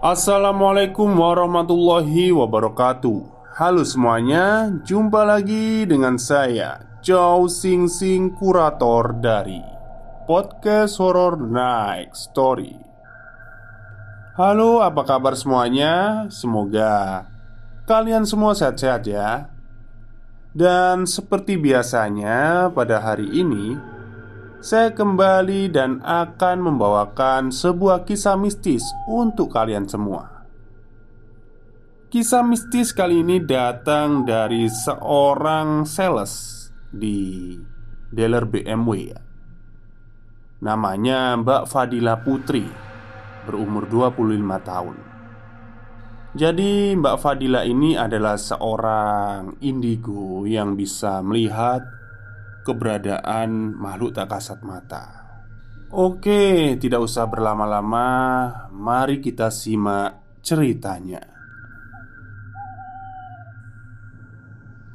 Assalamualaikum warahmatullahi wabarakatuh. Halo semuanya, jumpa lagi dengan saya Chow Sing Sing Kurator dari Podcast Horror Night Story. Halo, apa kabar semuanya? Semoga kalian semua sehat-sehat ya. Dan seperti biasanya pada hari ini saya kembali dan akan membawakan sebuah kisah mistis untuk kalian semua. Kisah mistis kali ini datang dari seorang sales di dealer BMW Namanya Mbak Fadila Putri Berumur 25 tahun Jadi Mbak Fadila ini adalah seorang indigo yang bisa melihat keberadaan makhluk tak kasat mata. Oke, tidak usah berlama-lama, mari kita simak ceritanya.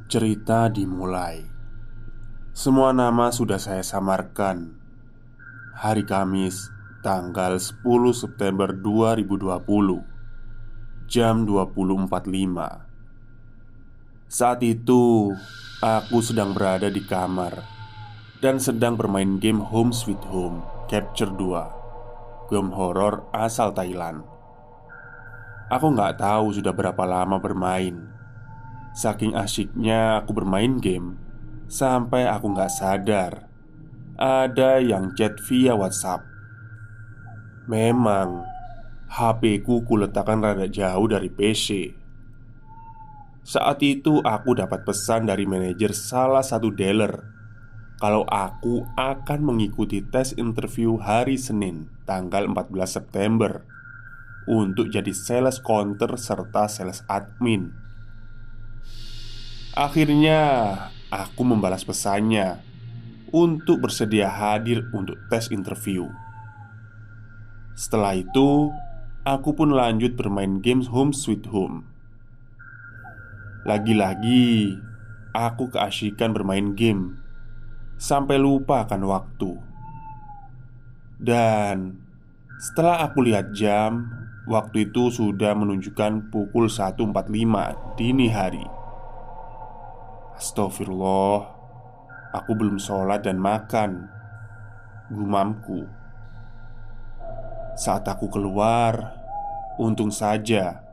Cerita dimulai. Semua nama sudah saya samarkan. Hari Kamis, tanggal 10 September 2020 Jam 20.45 Saat itu Aku sedang berada di kamar dan sedang bermain game Home Sweet Home Capture 2 Game horor asal Thailand. Aku nggak tahu sudah berapa lama bermain. Saking asyiknya aku bermain game Sampai aku nggak sadar Ada yang chat via WhatsApp. Memang HP ku kuletakkan rada jauh dari PC saat itu aku dapat pesan dari manajer salah satu dealer. Kalau aku akan mengikuti tes interview hari Senin tanggal 14 September Untuk jadi sales counter serta sales admin. Akhirnya aku membalas pesannya Untuk bersedia hadir untuk tes interview. Setelah itu Aku pun lanjut bermain games Home Sweet Home lagi-lagi, aku keasyikan bermain game sampai lupa akan waktu. Dan setelah aku lihat jam, waktu itu sudah menunjukkan pukul 1.45 dini hari. Astagfirullah, aku belum sholat dan makan. Gumamku. Saat aku keluar, untung saja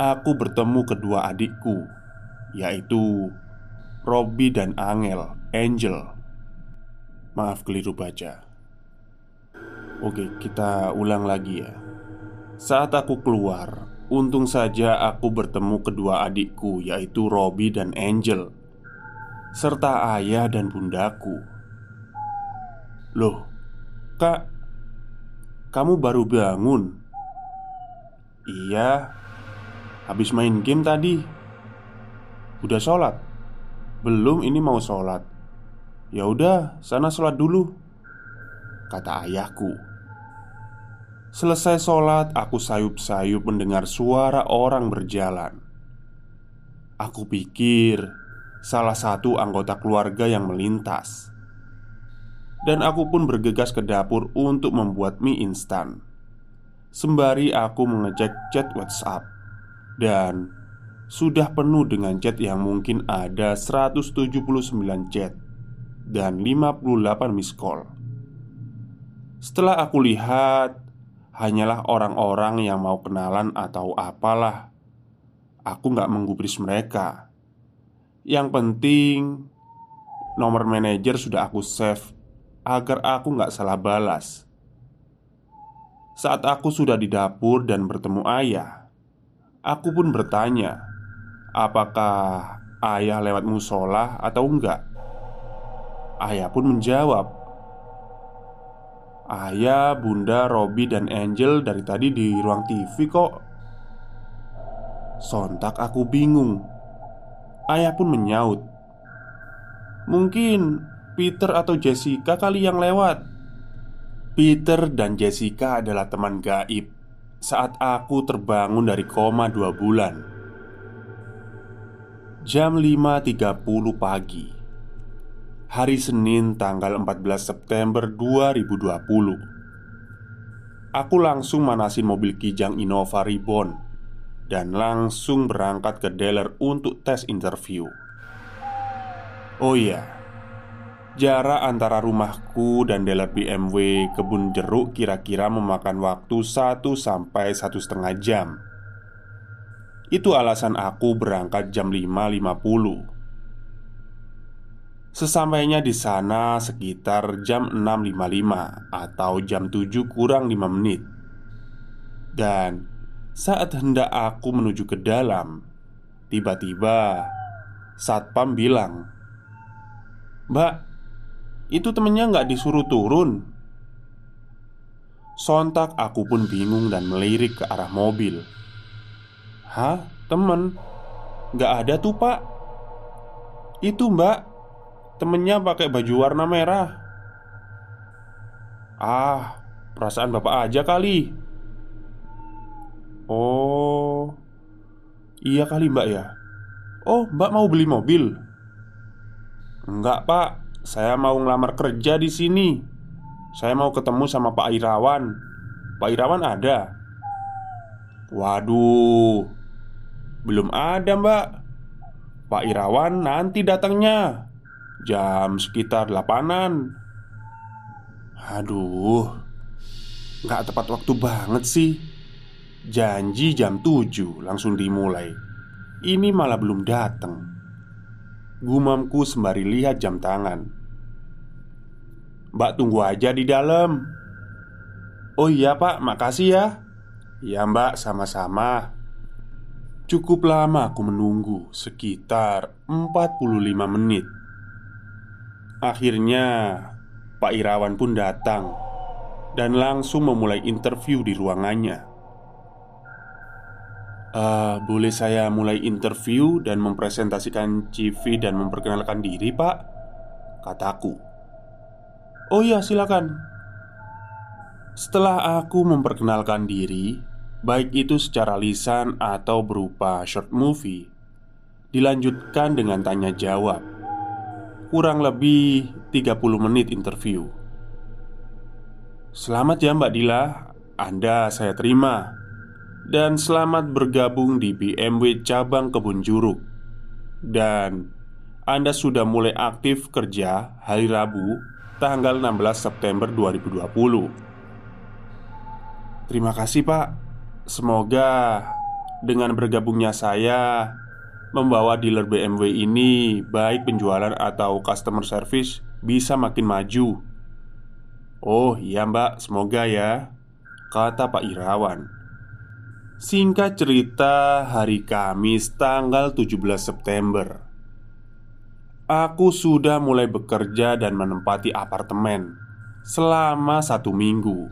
aku bertemu kedua adikku, yaitu Robby dan Angel, Angel. Maaf keliru baca. Oke, kita ulang lagi ya. Saat aku keluar, untung saja aku bertemu kedua adikku, yaitu Robby dan Angel, serta ayah dan bundaku. Loh, kak, kamu baru bangun? Iya, Habis main game tadi. Udah sholat? Belum ini mau sholat. Ya udah, sana sholat dulu. Kata ayahku. Selesai sholat, aku sayup-sayup mendengar suara orang berjalan. Aku pikir salah satu anggota keluarga yang melintas. Dan aku pun bergegas ke dapur untuk membuat mie instan. Sembari aku mengecek chat WhatsApp Dan sudah penuh dengan chat yang mungkin ada 179 chat dan 58 miss call. Setelah aku lihat, hanyalah orang-orang yang mau kenalan atau apalah. Aku nggak menggubris mereka. Yang penting, nomor manajer sudah aku save agar aku nggak salah balas. Saat aku sudah di dapur dan bertemu ayah, aku pun bertanya, apakah ayah lewat musola atau enggak. Ayah pun menjawab, "Ayah, Bunda, Robi, dan Angel dari tadi di ruang TV kok." Sontak aku bingung. Ayah pun menyaut, "Mungkin Peter atau Jessica kali yang lewat." Peter dan Jessica adalah teman gaib saat aku terbangun dari koma dua bulan. Jam 5.30 pagi Hari Senin tanggal 14 September 2020 Aku langsung manasin mobil Kijang Innova Reborn Dan langsung berangkat ke dealer untuk tes interview Oh iya Jarak antara rumahku dan dealer BMW kebun jeruk kira-kira memakan waktu 1 sampai satu setengah jam. Itu alasan aku berangkat jam 5.50 Sesampainya di sana sekitar jam 6.55 atau jam 7 kurang 5 menit. Dan saat hendak aku menuju ke dalam Tiba-tiba Satpam bilang Mbak, itu temennya nggak disuruh turun. Sontak aku pun bingung dan melirik ke arah mobil. Hah? Temen? Nggak ada tuh pak. Itu mbak. Temennya pakai baju warna merah. Ah, perasaan bapak aja kali. Oh Iya kali mbak ya? Oh mbak mau beli mobil? Enggak pak saya mau ngelamar kerja di sini. Saya mau ketemu sama Pak Irawan. Pak Irawan ada? Waduh, belum ada, Mbak. Pak Irawan nanti datangnya jam sekitar delapanan. Aduh, nggak tepat waktu banget sih. Janji jam 7 langsung dimulai. Ini malah belum datang. Gumamku sembari lihat jam tangan Mbak tunggu aja di dalam. Oh iya pak, makasih ya. Ya mbak, sama-sama. Cukup lama aku menunggu. Sekitar 45 menit. Akhirnya Pak Irawan pun datang Dan langsung memulai interview di ruangannya. Uh, boleh saya mulai interview dan mempresentasikan CV dan memperkenalkan diri, Pak? Kataku. Oh iya, silakan. Setelah aku memperkenalkan diri, baik itu secara lisan atau berupa short movie, dilanjutkan dengan tanya jawab. Kurang lebih 30 menit interview. Selamat ya Mbak Dila, Anda saya terima dan selamat bergabung di BMW cabang Kebun Juruk. Dan Anda sudah mulai aktif kerja hari Rabu tanggal 16 September 2020. Terima kasih, Pak. Semoga dengan bergabungnya saya membawa dealer BMW ini baik penjualan atau customer service bisa makin maju. Oh iya mbak, semoga ya Kata Pak Irawan Singkat cerita, hari Kamis tanggal 17 September Aku sudah mulai bekerja dan menempati apartemen Selama satu minggu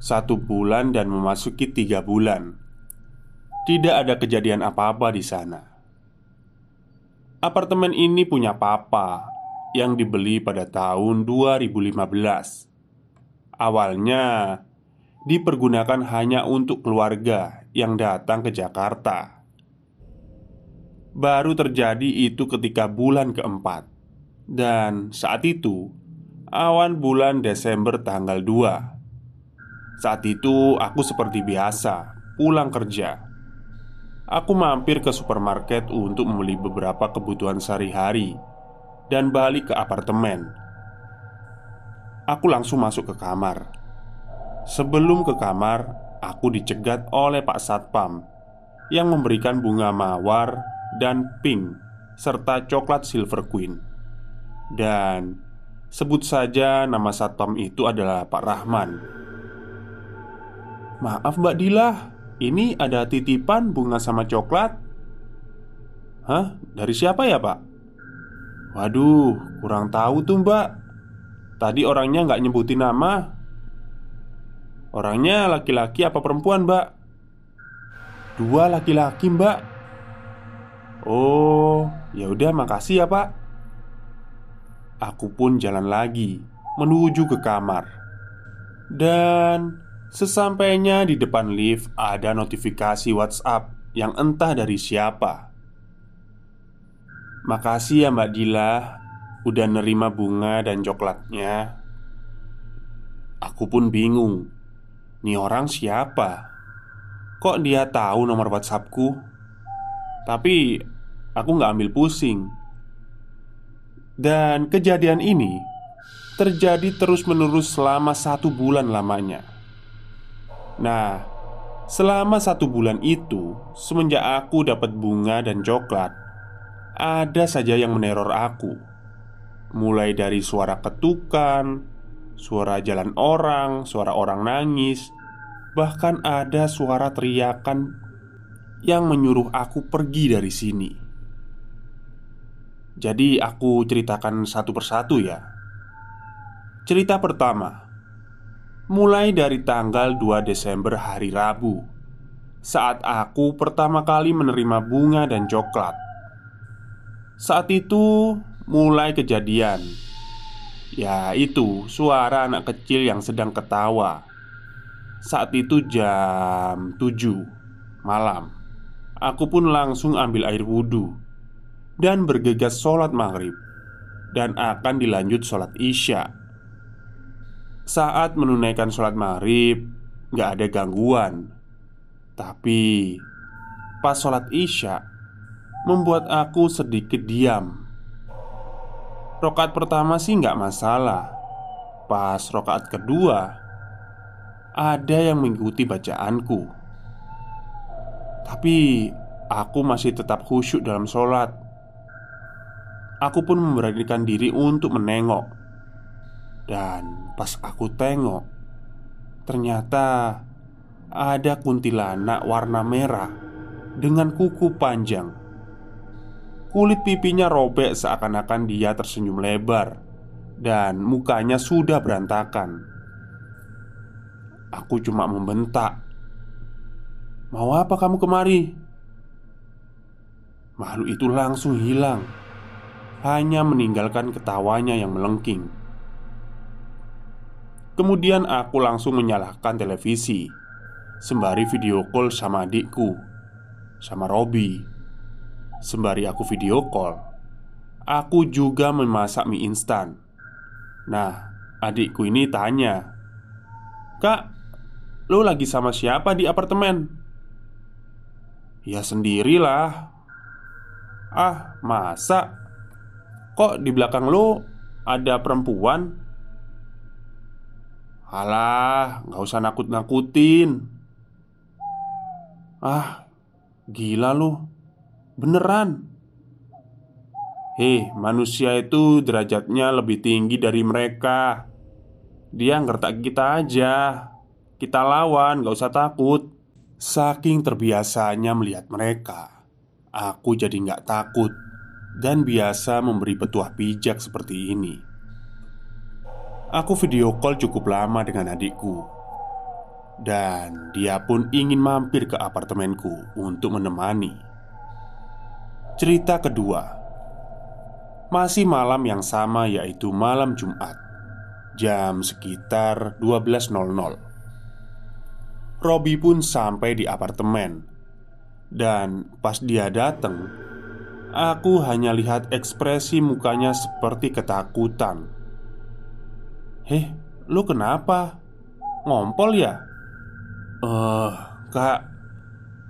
Satu bulan dan memasuki tiga bulan. Tidak ada kejadian apa-apa di sana. Apartemen ini punya papa Yang dibeli pada tahun 2015 Awalnya dipergunakan hanya untuk keluarga yang datang ke Jakarta. Baru terjadi itu ketika bulan keempat Dan saat itu Awan bulan Desember tanggal 2 Saat itu aku seperti biasa Pulang kerja aku mampir ke supermarket untuk membeli beberapa kebutuhan sehari-hari dan balik ke apartemen. Aku langsung masuk ke kamar. Sebelum ke kamar, aku dicegat oleh Pak Satpam yang memberikan bunga mawar dan pink serta coklat Silver Queen. Dan sebut saja nama satpam itu adalah Pak Rahman. Maaf Mbak Dilah, ini ada titipan bunga sama coklat Hah? Dari siapa ya pak? Waduh, kurang tahu tuh mbak Tadi orangnya nggak nyebutin nama Orangnya laki-laki apa perempuan mbak? Dua laki-laki mbak Oh, ya udah makasih ya pak Aku pun jalan lagi Menuju ke kamar Dan Sesampainya di depan lift ada notifikasi WhatsApp yang entah dari siapa. Makasih ya Mbak Dila Udah nerima bunga dan coklatnya Aku pun bingung Nih orang siapa? Kok dia tahu nomor WhatsAppku? Tapi aku nggak ambil pusing Dan kejadian ini Terjadi terus-menerus selama satu bulan lamanya Nah, selama satu bulan itu, semenjak aku dapat bunga dan coklat, ada saja yang meneror aku. Mulai dari suara ketukan, suara jalan orang, suara orang nangis, bahkan ada suara teriakan yang menyuruh aku pergi dari sini. Jadi, aku ceritakan satu persatu ya. Cerita pertama, Mulai dari tanggal 2 Desember hari Rabu Saat aku pertama kali menerima bunga dan coklat. Saat itu mulai kejadian. Ya itu suara anak kecil yang sedang ketawa. Saat itu jam 7 malam. Aku pun langsung ambil air wudhu Dan bergegas sholat maghrib Dan akan dilanjut sholat isya. Saat menunaikan sholat maghrib Gak ada gangguan. Tapi Pas sholat isya Membuat aku sedikit diam. Rokat pertama sih nggak masalah. Pas rokat kedua Ada yang mengikuti bacaanku. Tapi Aku masih tetap khusyuk dalam sholat Aku pun memberanikan diri untuk menengok. Dan pas aku tengok Ternyata Ada kuntilanak warna merah Dengan kuku panjang. Kulit pipinya robek seakan-akan dia tersenyum lebar Dan mukanya sudah berantakan. Aku cuma membentak Mau apa kamu kemari? Makhluk itu langsung hilang Hanya meninggalkan ketawanya yang melengking Kemudian aku langsung menyalakan televisi Sembari video call sama adikku Sama Robi Sembari aku video call Aku juga memasak mie instan Nah, adikku ini tanya Kak, lo lagi sama siapa di apartemen? Ya sendirilah Ah, masa? Kok di belakang lo ada perempuan? Alah, nggak usah nakut-nakutin. Ah, gila lu. Beneran. Hei, manusia itu derajatnya lebih tinggi dari mereka. Dia ngertak kita aja. Kita lawan, gak usah takut. Saking terbiasanya melihat mereka Aku jadi nggak takut Dan biasa memberi petuah pijak seperti ini. Aku video call cukup lama dengan adikku Dan dia pun ingin mampir ke apartemenku untuk menemani. Cerita kedua Masih malam yang sama yaitu malam Jumat Jam sekitar 12.00 Robi pun sampai di apartemen Dan pas dia datang Aku hanya lihat ekspresi mukanya seperti ketakutan Heh, lu kenapa? Ngompol ya? Eh, uh, kak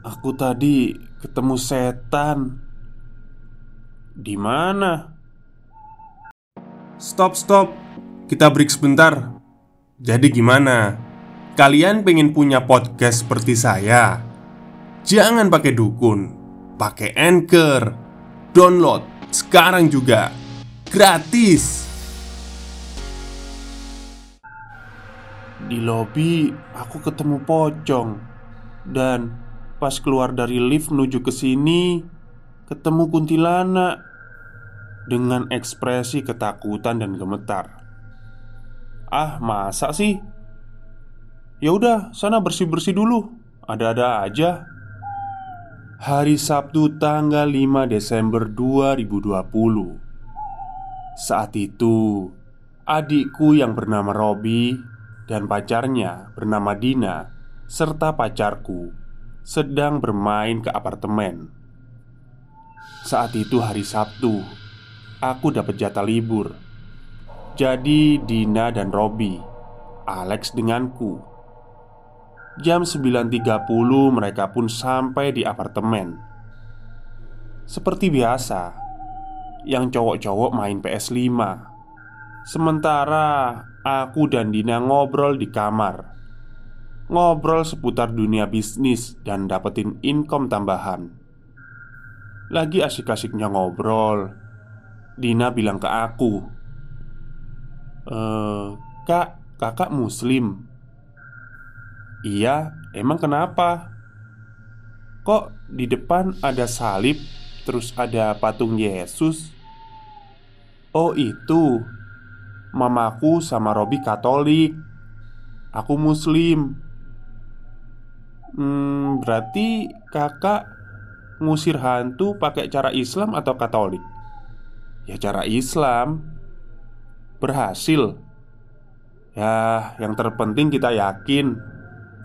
Aku tadi ketemu setan. Di mana? Stop, stop. Kita break sebentar. Jadi gimana? Kalian pengen punya podcast seperti saya? Jangan pakai dukun, pakai Anchor. Download sekarang juga. Gratis. Di lobi aku ketemu pocong Dan pas keluar dari lift menuju ke sini Ketemu kuntilanak Dengan ekspresi ketakutan dan gemetar Ah masa sih? Ya udah sana bersih-bersih dulu Ada-ada aja Hari Sabtu tanggal 5 Desember 2020 Saat itu Adikku yang bernama Robi dan pacarnya bernama Dina serta pacarku sedang bermain ke apartemen. Saat itu hari Sabtu, aku dapat jatah libur. Jadi Dina dan Robi, Alex denganku. Jam 9.30 mereka pun sampai di apartemen. Seperti biasa, yang cowok-cowok main PS5 Sementara aku dan Dina ngobrol di kamar. Ngobrol seputar dunia bisnis dan dapetin income tambahan. Lagi asik-asiknya ngobrol Dina bilang ke aku Eh, kak, kakak muslim Iya, emang kenapa? Kok di depan ada salib Terus ada patung Yesus? Oh itu. Mamaku sama Robi Katolik. Aku Muslim. Hmm, berarti kakak ngusir hantu pakai cara Islam atau Katolik? Ya cara Islam. Berhasil. Ya, yang terpenting kita yakin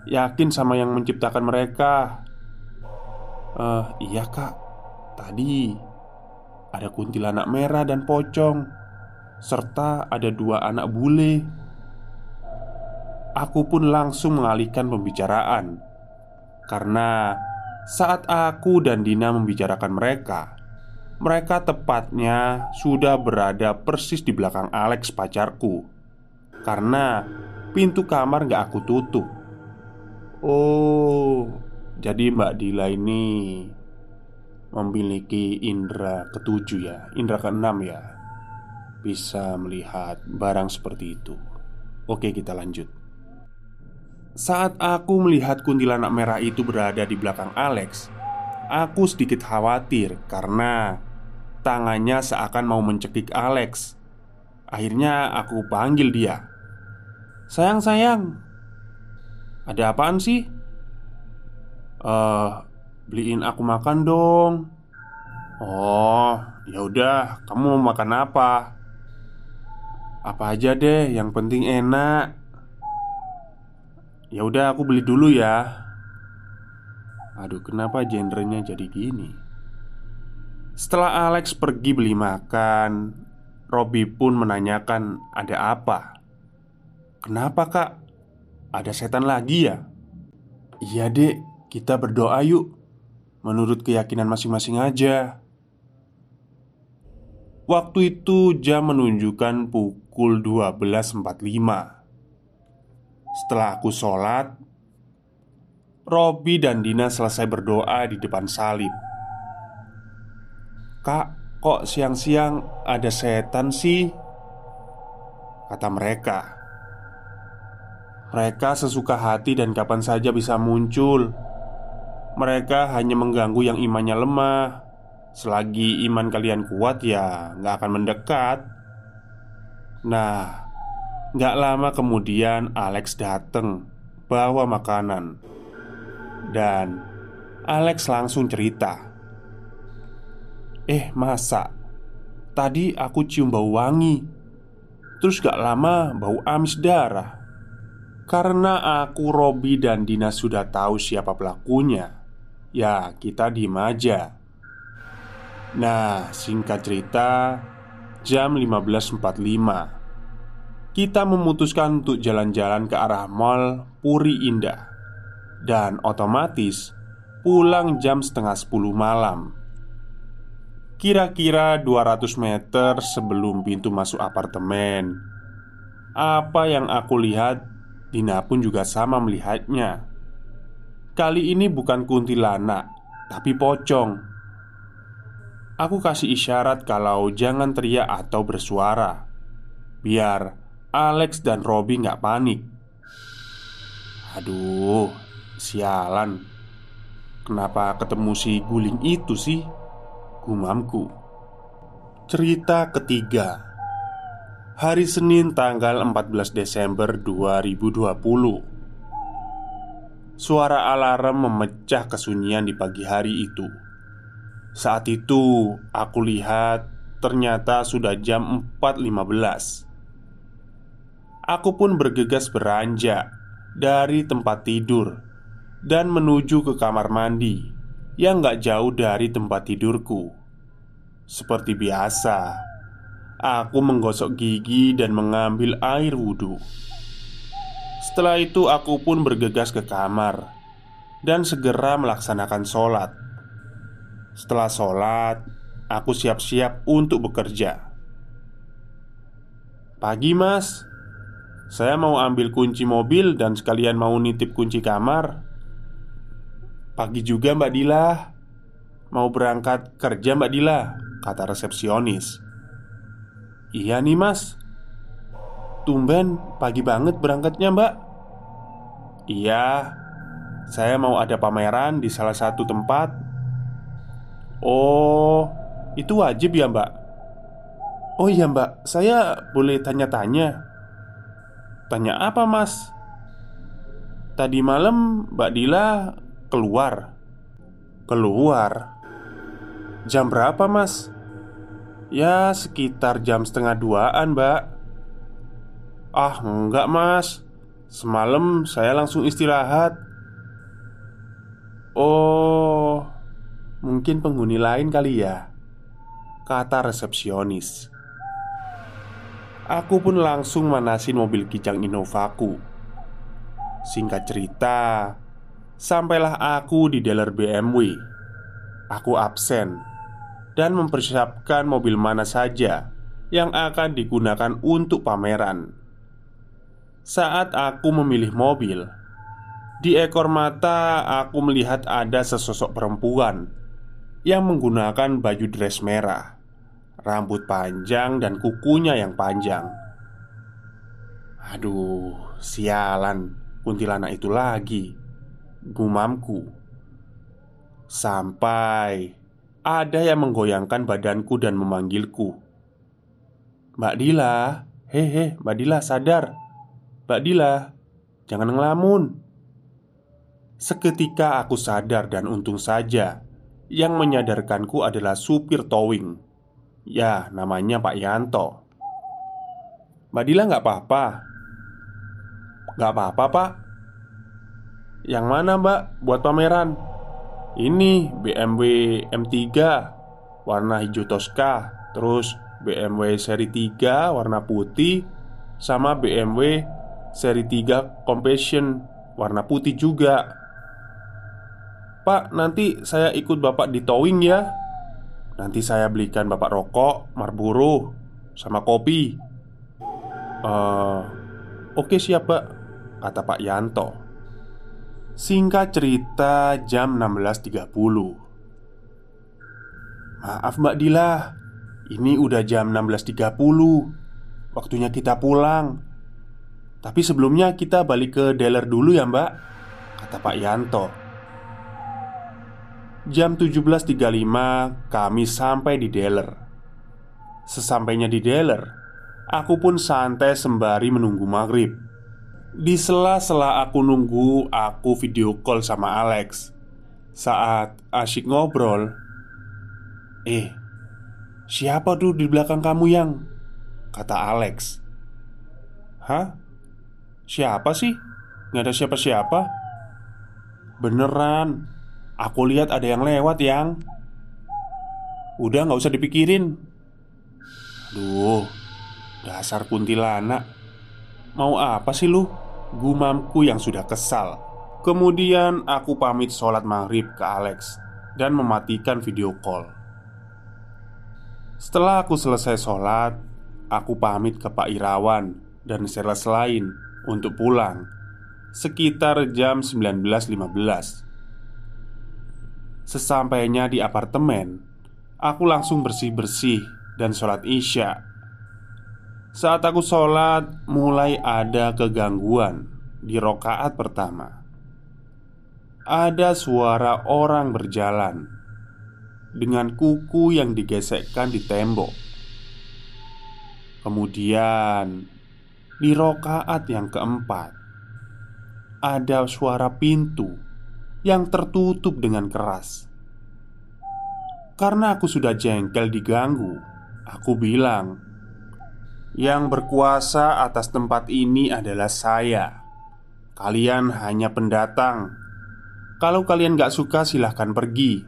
Yakin sama yang menciptakan mereka. Uh, iya kak. Tadi Ada kuntilanak merah dan pocong Serta ada dua anak bule. Aku pun langsung mengalihkan pembicaraan Karena saat aku dan Dina membicarakan mereka Mereka tepatnya sudah berada persis di belakang Alex pacarku. Karena pintu kamar gak aku tutup Oh, jadi Mbak Dila ini memiliki indera ketujuh ya, indera keenam ya, bisa melihat barang seperti itu. Oke, kita lanjut. Saat aku melihat kuntilanak merah itu berada di belakang Alex, aku sedikit khawatir karena tangannya seakan mau mencekik Alex. Akhirnya aku panggil dia. "Sayang, sayang, ada apaan sih? Eh, beliin aku makan dong. Oh, ya udah, kamu mau makan apa? Apa aja deh, yang penting enak. Ya udah, aku beli dulu ya. Aduh, kenapa genrenya jadi gini? Setelah Alex pergi beli makan, Robby pun menanyakan ada apa. Kenapa kak? Ada setan lagi ya? Iya dek, kita berdoa yuk. Menurut keyakinan masing-masing aja. Waktu itu jam menunjukkan pukul 12.45 Setelah aku sholat Robi dan Dina selesai berdoa di depan salib. Kak, kok siang-siang ada setan sih? Kata mereka mereka sesuka hati dan kapan saja bisa muncul. Mereka hanya mengganggu yang imannya lemah. Selagi iman kalian kuat, ya nggak akan mendekat. Nah, nggak lama kemudian Alex datang bawa makanan, dan Alex langsung cerita. Eh, masa tadi aku cium bau wangi, terus gak lama bau amis darah. Karena aku, Robi, dan Dina sudah tahu siapa pelakunya. Ya, kita diem aja. Nah, singkat cerita Jam 15.45 Kita memutuskan untuk jalan-jalan ke arah mall Puri Indah. Dan otomatis pulang jam setengah sepuluh malam. Kira-kira 200 meter sebelum pintu masuk apartemen. Apa yang aku lihat Dina pun juga sama melihatnya. Kali ini bukan kuntilanak Tapi pocong. Aku kasih isyarat kalau jangan teriak atau bersuara. Biar Alex dan Robby nggak panik. Aduh, sialan. Kenapa ketemu si guling itu sih? Gumamku? Cerita ketiga Hari Senin tanggal 14 Desember 2020 Suara alarm memecah kesunyian di pagi hari itu. Saat itu aku lihat ternyata sudah jam 4.15 Aku pun bergegas beranjak dari tempat tidur Dan menuju ke kamar mandi Yang gak jauh dari tempat tidurku. Seperti biasa Aku menggosok gigi dan mengambil air wudhu Setelah itu aku pun bergegas ke kamar Dan segera melaksanakan sholat setelah sholat, aku siap-siap untuk bekerja. Pagi, Mas. Saya mau ambil kunci mobil dan sekalian mau nitip kunci kamar. Pagi juga, Mbak Dila. Mau berangkat kerja, Mbak Dila, kata resepsionis. Iya nih, Mas. Tumben pagi banget berangkatnya, Mbak. Iya, saya mau ada pameran di salah satu tempat Oh, itu wajib ya mbak? Oh iya mbak, saya boleh tanya-tanya Tanya apa mas? Tadi malam mbak Dila keluar Keluar? Jam berapa mas? Ya sekitar jam setengah duaan mbak. Ah enggak mas. Semalam saya langsung istirahat. Oh Mungkin penghuni lain kali ya? Kata resepsionis. Aku pun langsung manasin mobil kijang Innovaku. Singkat cerita Sampailah aku di dealer BMW Aku absen Dan mempersiapkan mobil mana saja Yang akan digunakan untuk pameran Saat aku memilih mobil Di ekor mata aku melihat ada sesosok perempuan yang menggunakan baju dress merah, rambut panjang, dan kukunya yang panjang. Aduh, sialan, kuntilanak itu lagi. Gumamku. Sampai ada yang menggoyangkan badanku dan memanggilku. Mbak Dila, hehe, Mbak Dila sadar. Mbak Dila, jangan ngelamun. Seketika aku sadar dan untung saja yang menyadarkanku adalah supir towing Ya, namanya Pak Yanto Mbak Dila nggak apa-apa Nggak apa-apa pak Yang mana mbak buat pameran? Ini BMW M3 Warna hijau Tosca. Terus BMW seri 3 warna putih. Sama BMW seri 3 Compassion Warna putih juga. Pak, nanti saya ikut bapak di towing ya. Nanti saya belikan bapak rokok, Marlboro, sama kopi. Uh, Oke siap pak Kata Pak Yanto Singkat cerita jam 16.30 Maaf Mbak Dila. Ini udah jam 16.30 Waktunya kita pulang. Tapi sebelumnya kita balik ke dealer dulu ya mbak Kata Pak Yanto. Jam 17.35 kami sampai di dealer. Sesampainya di dealer Aku pun santai sembari menunggu maghrib Di sela-sela aku nunggu Aku video call sama Alex. Saat asyik ngobrol Eh Siapa tuh di belakang kamu yang? Kata Alex. Hah? Siapa sih? Nggak ada siapa-siapa? Beneran Aku lihat ada yang lewat yang. Udah nggak usah dipikirin. Duh Dasar kuntilanak. Mau apa sih lu? Gumamku yang sudah kesal Kemudian aku pamit sholat maghrib ke Alex dan mematikan video call. Setelah aku selesai sholat, aku pamit ke Pak Irawan dan sales lain untuk pulang sekitar jam 19.15. Sesampainya di apartemen, aku langsung bersih-bersih dan sholat Isya. Saat aku sholat, mulai ada kegangguan di rokaat pertama. Ada suara orang berjalan dengan kuku yang digesekkan di tembok. Kemudian, di rokaat yang keempat, ada suara pintu yang tertutup dengan keras. Karena aku sudah jengkel diganggu, aku bilang, "Yang berkuasa atas tempat ini adalah saya. Kalian hanya pendatang. Kalau kalian gak suka, silahkan pergi.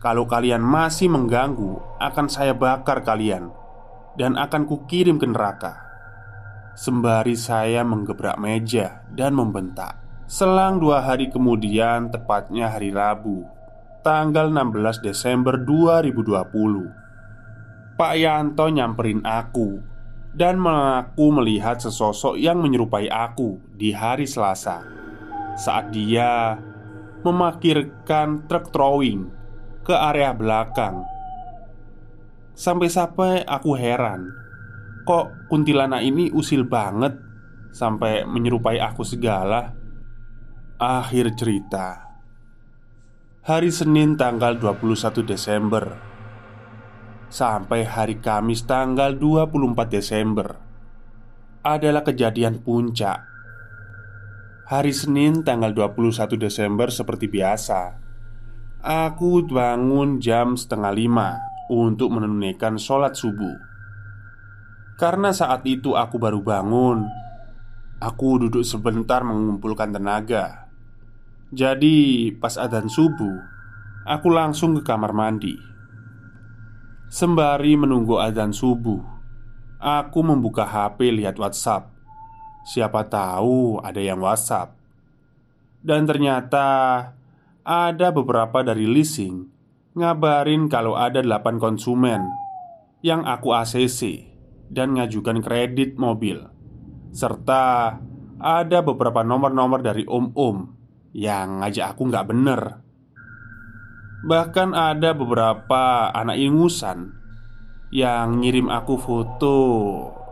Kalau kalian masih mengganggu, akan saya bakar kalian dan akan kukirim ke neraka." Sembari saya menggebrak meja dan membentak. Selang dua hari kemudian, tepatnya hari Rabu, tanggal 16 Desember 2020, Pak Yanto nyamperin aku dan mengaku melihat sesosok yang menyerupai aku di hari Selasa saat dia memakirkan truk throwing ke area belakang. Sampai-sampai aku heran, kok kuntilanak ini usil banget sampai menyerupai aku segala. Akhir cerita Hari Senin tanggal 21 Desember Sampai hari Kamis tanggal 24 Desember. Adalah kejadian puncak. Hari Senin tanggal 21 Desember seperti biasa. Aku bangun jam setengah lima Untuk menunaikan sholat subuh. Karena saat itu aku baru bangun Aku duduk sebentar mengumpulkan tenaga. Jadi, pas adzan subuh, aku langsung ke kamar mandi. Sembari menunggu adzan subuh, aku membuka HP lihat WhatsApp. Siapa tahu ada yang WhatsApp. Dan ternyata ada beberapa dari leasing ngabarin kalau ada 8 konsumen yang aku ACC dan ngajukan kredit mobil serta ada beberapa nomor-nomor dari om-om yang ngajak aku nggak bener. Bahkan ada beberapa anak ingusan yang ngirim aku foto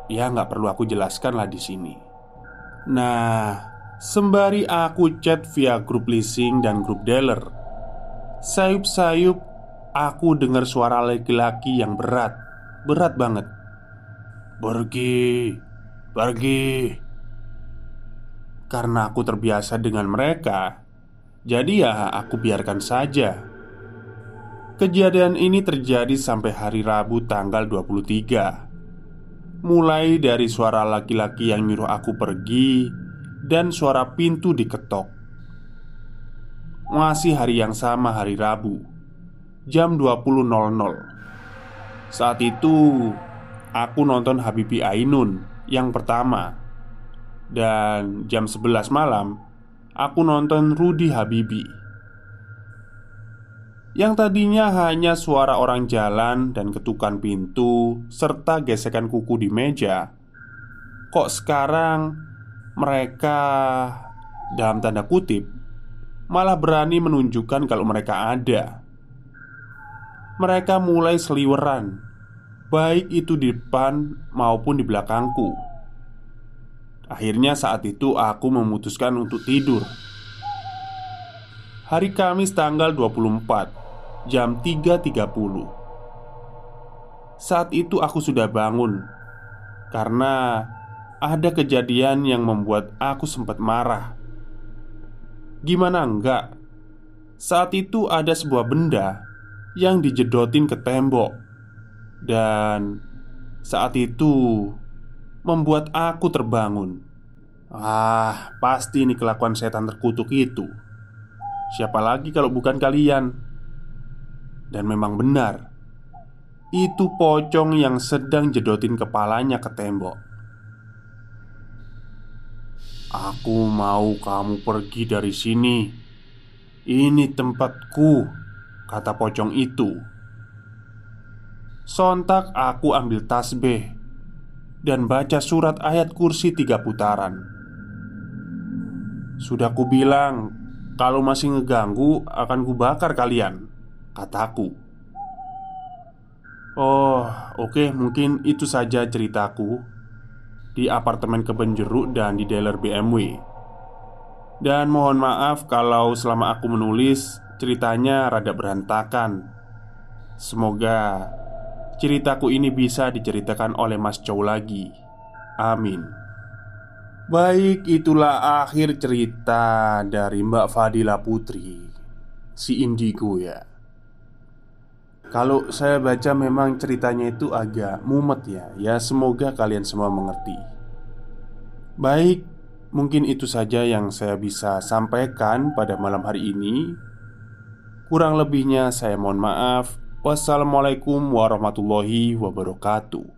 ya nggak perlu aku jelaskan lah di sini. Nah, sembari aku chat via grup leasing dan grup dealer, sayup-sayup aku dengar suara laki-laki yang berat, berat banget. Pergi, pergi, karena aku terbiasa dengan mereka, jadi ya aku biarkan saja. Kejadian ini terjadi sampai hari Rabu tanggal 23 Mulai dari suara laki-laki yang nyuruh aku pergi Dan suara pintu diketok. Masih hari yang sama hari Rabu Jam 20.00 Saat itu Aku nonton Habibi Ainun Yang pertama. Dan jam 11 malam Aku nonton Rudy Habibi Yang tadinya hanya suara orang jalan dan ketukan pintu Serta gesekan kuku di meja Kok sekarang mereka dalam tanda kutip Malah berani menunjukkan kalau mereka ada. Mereka mulai seliweran Baik itu di depan maupun di belakangku. Akhirnya saat itu aku memutuskan untuk tidur. Hari Kamis tanggal 24 Jam 3.30 Saat itu aku sudah bangun Karena ada kejadian yang membuat aku sempat marah Gimana enggak? Saat itu ada sebuah benda yang dijedotin ke tembok Dan saat itu membuat aku terbangun. Ah, pasti ini kelakuan setan terkutuk itu. Siapa lagi kalau bukan kalian? Dan memang benar, itu pocong yang sedang jedotin kepalanya ke tembok. Aku mau kamu pergi dari sini. Ini tempatku, kata pocong itu. Sontak aku ambil tasbih dan baca surat ayat kursi tiga putaran. Sudah ku bilang, kalau masih ngeganggu akan kubakar kalian, kataku. Oh, oke, mungkin itu saja ceritaku di apartemen kebun jeruk dan di dealer BMW. Dan mohon maaf kalau selama aku menulis ceritanya rada berantakan. Semoga ceritaku ini bisa diceritakan oleh Mas Chow lagi. Amin. Baik, itulah akhir cerita dari Mbak Fadila Putri, si Indigo ya. Kalau saya baca memang ceritanya itu agak mumet ya. Ya semoga kalian semua mengerti. Baik, mungkin itu saja yang saya bisa sampaikan pada malam hari ini. Kurang lebihnya saya mohon maaf. Wassalamualaikum warahmatullahi wabarakatuh